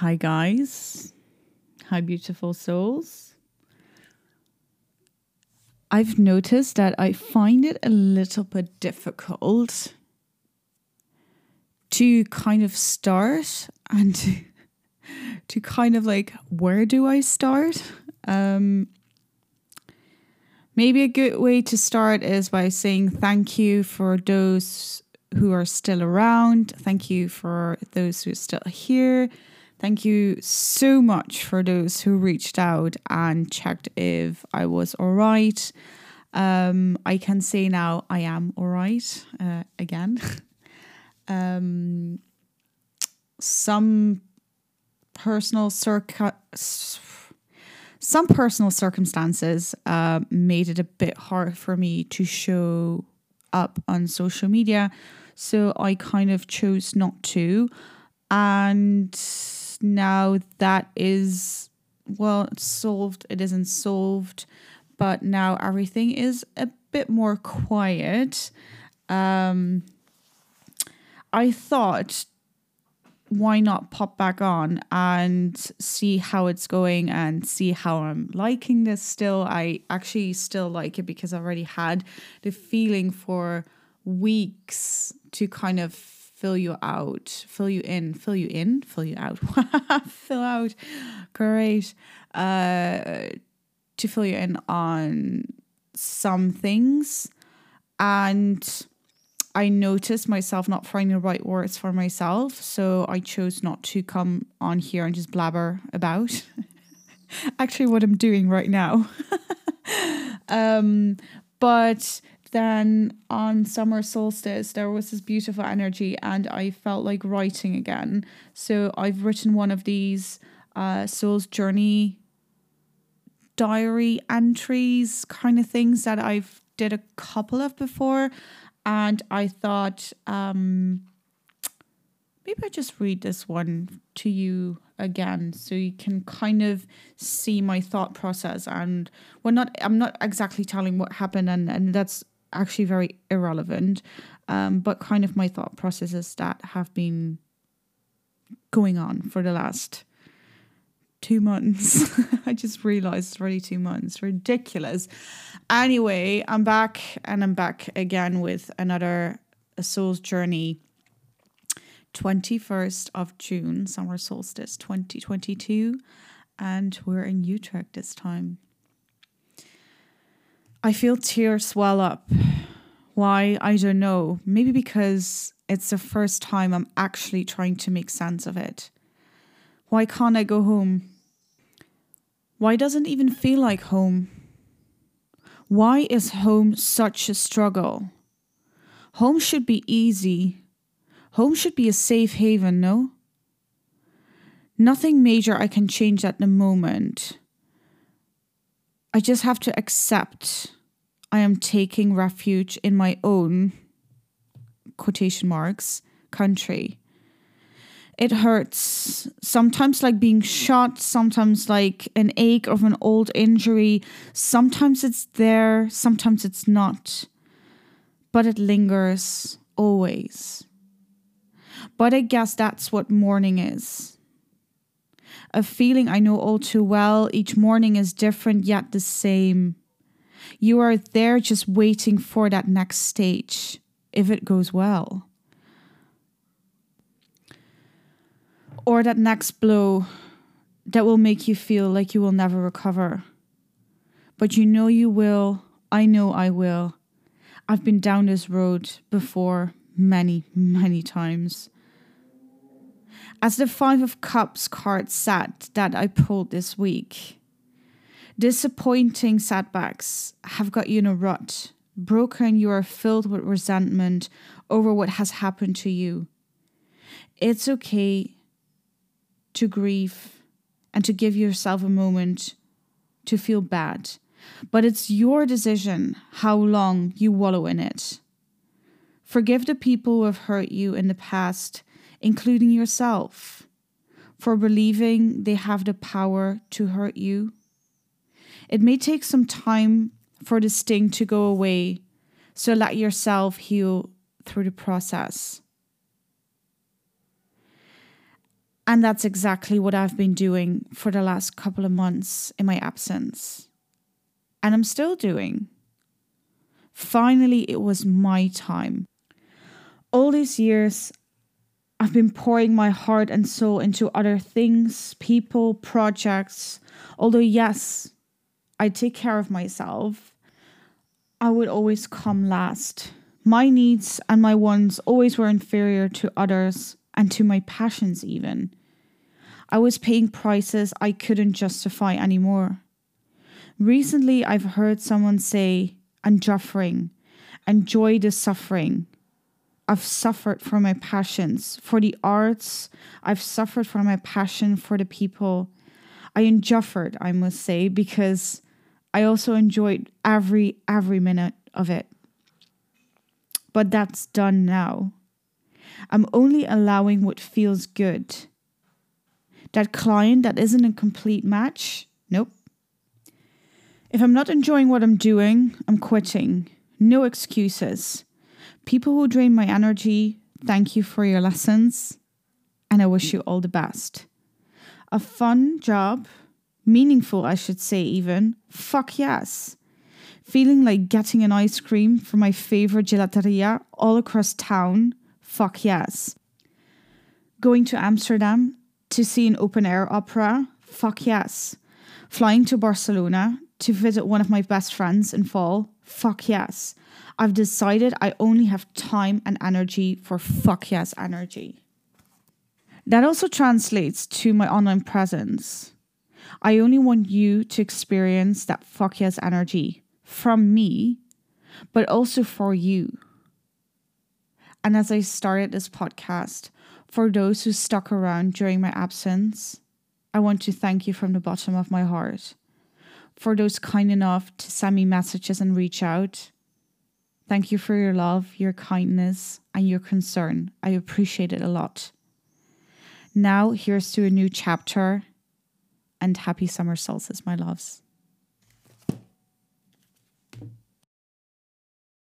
Hi, guys. Hi, beautiful souls. I've noticed that I find it a little bit difficult to kind of start and to, to kind of like, where do I start? Um, maybe a good way to start is by saying thank you for those who are still around. Thank you for those who are still here. Thank you so much for those who reached out and checked if I was all right. Um, I can say now I am all right uh, again. um, some personal circa some personal circumstances uh, made it a bit hard for me to show up on social media so I kind of chose not to. And now that is, well, solved. It isn't solved, but now everything is a bit more quiet. Um, I thought, why not pop back on and see how it's going and see how I'm liking this still. I actually still like it because I already had the feeling for weeks to kind of fill you out, fill you in, fill you in, fill you out, fill out. Great. Uh, to fill you in on some things. And I noticed myself not finding the right words for myself. So I chose not to come on here and just blabber about. Actually, what I'm doing right now. um, but then on summer solstice there was this beautiful energy and i felt like writing again. So i've written one of these uh, soul's journey diary entries kind of things that i've did a couple of before. And i thought um, maybe i just read this one to you again so you can kind of see my thought process. And well not i'm not exactly telling what happened and and that's actually very irrelevant, um, but kind of my thought processes that have been going on for the last two months. I just realized it's already two months. Ridiculous. Anyway, I'm back and I'm back again with another A Soul's Journey. 21st of June, summer solstice 2022, and we're in Utrecht this time. I feel tears swell up. Why? I don't know. Maybe because it's the first time I'm actually trying to make sense of it. Why can't I go home? Why doesn't even feel like home? Why is home such a struggle? Home should be easy. Home should be a safe haven, no? Nothing major I can change at the moment. I just have to accept I am taking refuge in my own quotation marks country. It hurts. Sometimes, like being shot, sometimes, like an ache of an old injury. Sometimes it's there, sometimes it's not. But it lingers always. But I guess that's what mourning is a feeling I know all too well. Each morning is different yet the same. You are there just waiting for that next stage, if it goes well. Or that next blow that will make you feel like you will never recover. But you know you will. I know I will. I've been down this road before many, many times. As the Five of Cups card said that I pulled this week, disappointing setbacks have got you in a rut. Broken, you are filled with resentment over what has happened to you. It's okay to grieve and to give yourself a moment to feel bad, but it's your decision how long you wallow in it. Forgive the people who have hurt you in the past including yourself, for believing they have the power to hurt you. It may take some time for the sting to go away, so let yourself heal through the process. And that's exactly what I've been doing for the last couple of months in my absence. And I'm still doing. Finally, it was my time. All these years, I've been pouring my heart and soul into other things, people, projects. Although, yes, I take care of myself, I would always come last. My needs and my wants always were inferior to others and to my passions, even. I was paying prices I couldn't justify anymore. Recently, I've heard someone say, and suffering, enjoy the suffering. I've suffered for my passions, for the arts. I've suffered for my passion for the people. I enjoyed, I must say, because I also enjoyed every every minute of it. But that's done now. I'm only allowing what feels good that client that isn't a complete match, nope. If I'm not enjoying what I'm doing, I'm quitting. No excuses. People who drain my energy, thank you for your lessons, and I wish you all the best. A fun job, meaningful, I should say, even. Fuck yes. Feeling like getting an ice cream from my favorite gelateria all across town. Fuck yes. Going to Amsterdam to see an open air opera? Fuck yes. Flying to Barcelona to visit one of my best friends in fall? Fuck yes. I've decided I only have time and energy for fuck yes energy. That also translates to my online presence. I only want you to experience that fuck yes energy from me, but also for you. And as I started this podcast, for those who stuck around during my absence, I want to thank you from the bottom of my heart. For those kind enough to send me messages and reach out, thank you for your love, your kindness, and your concern. I appreciate it a lot. Now, here's to a new chapter and happy summer solstice, my loves.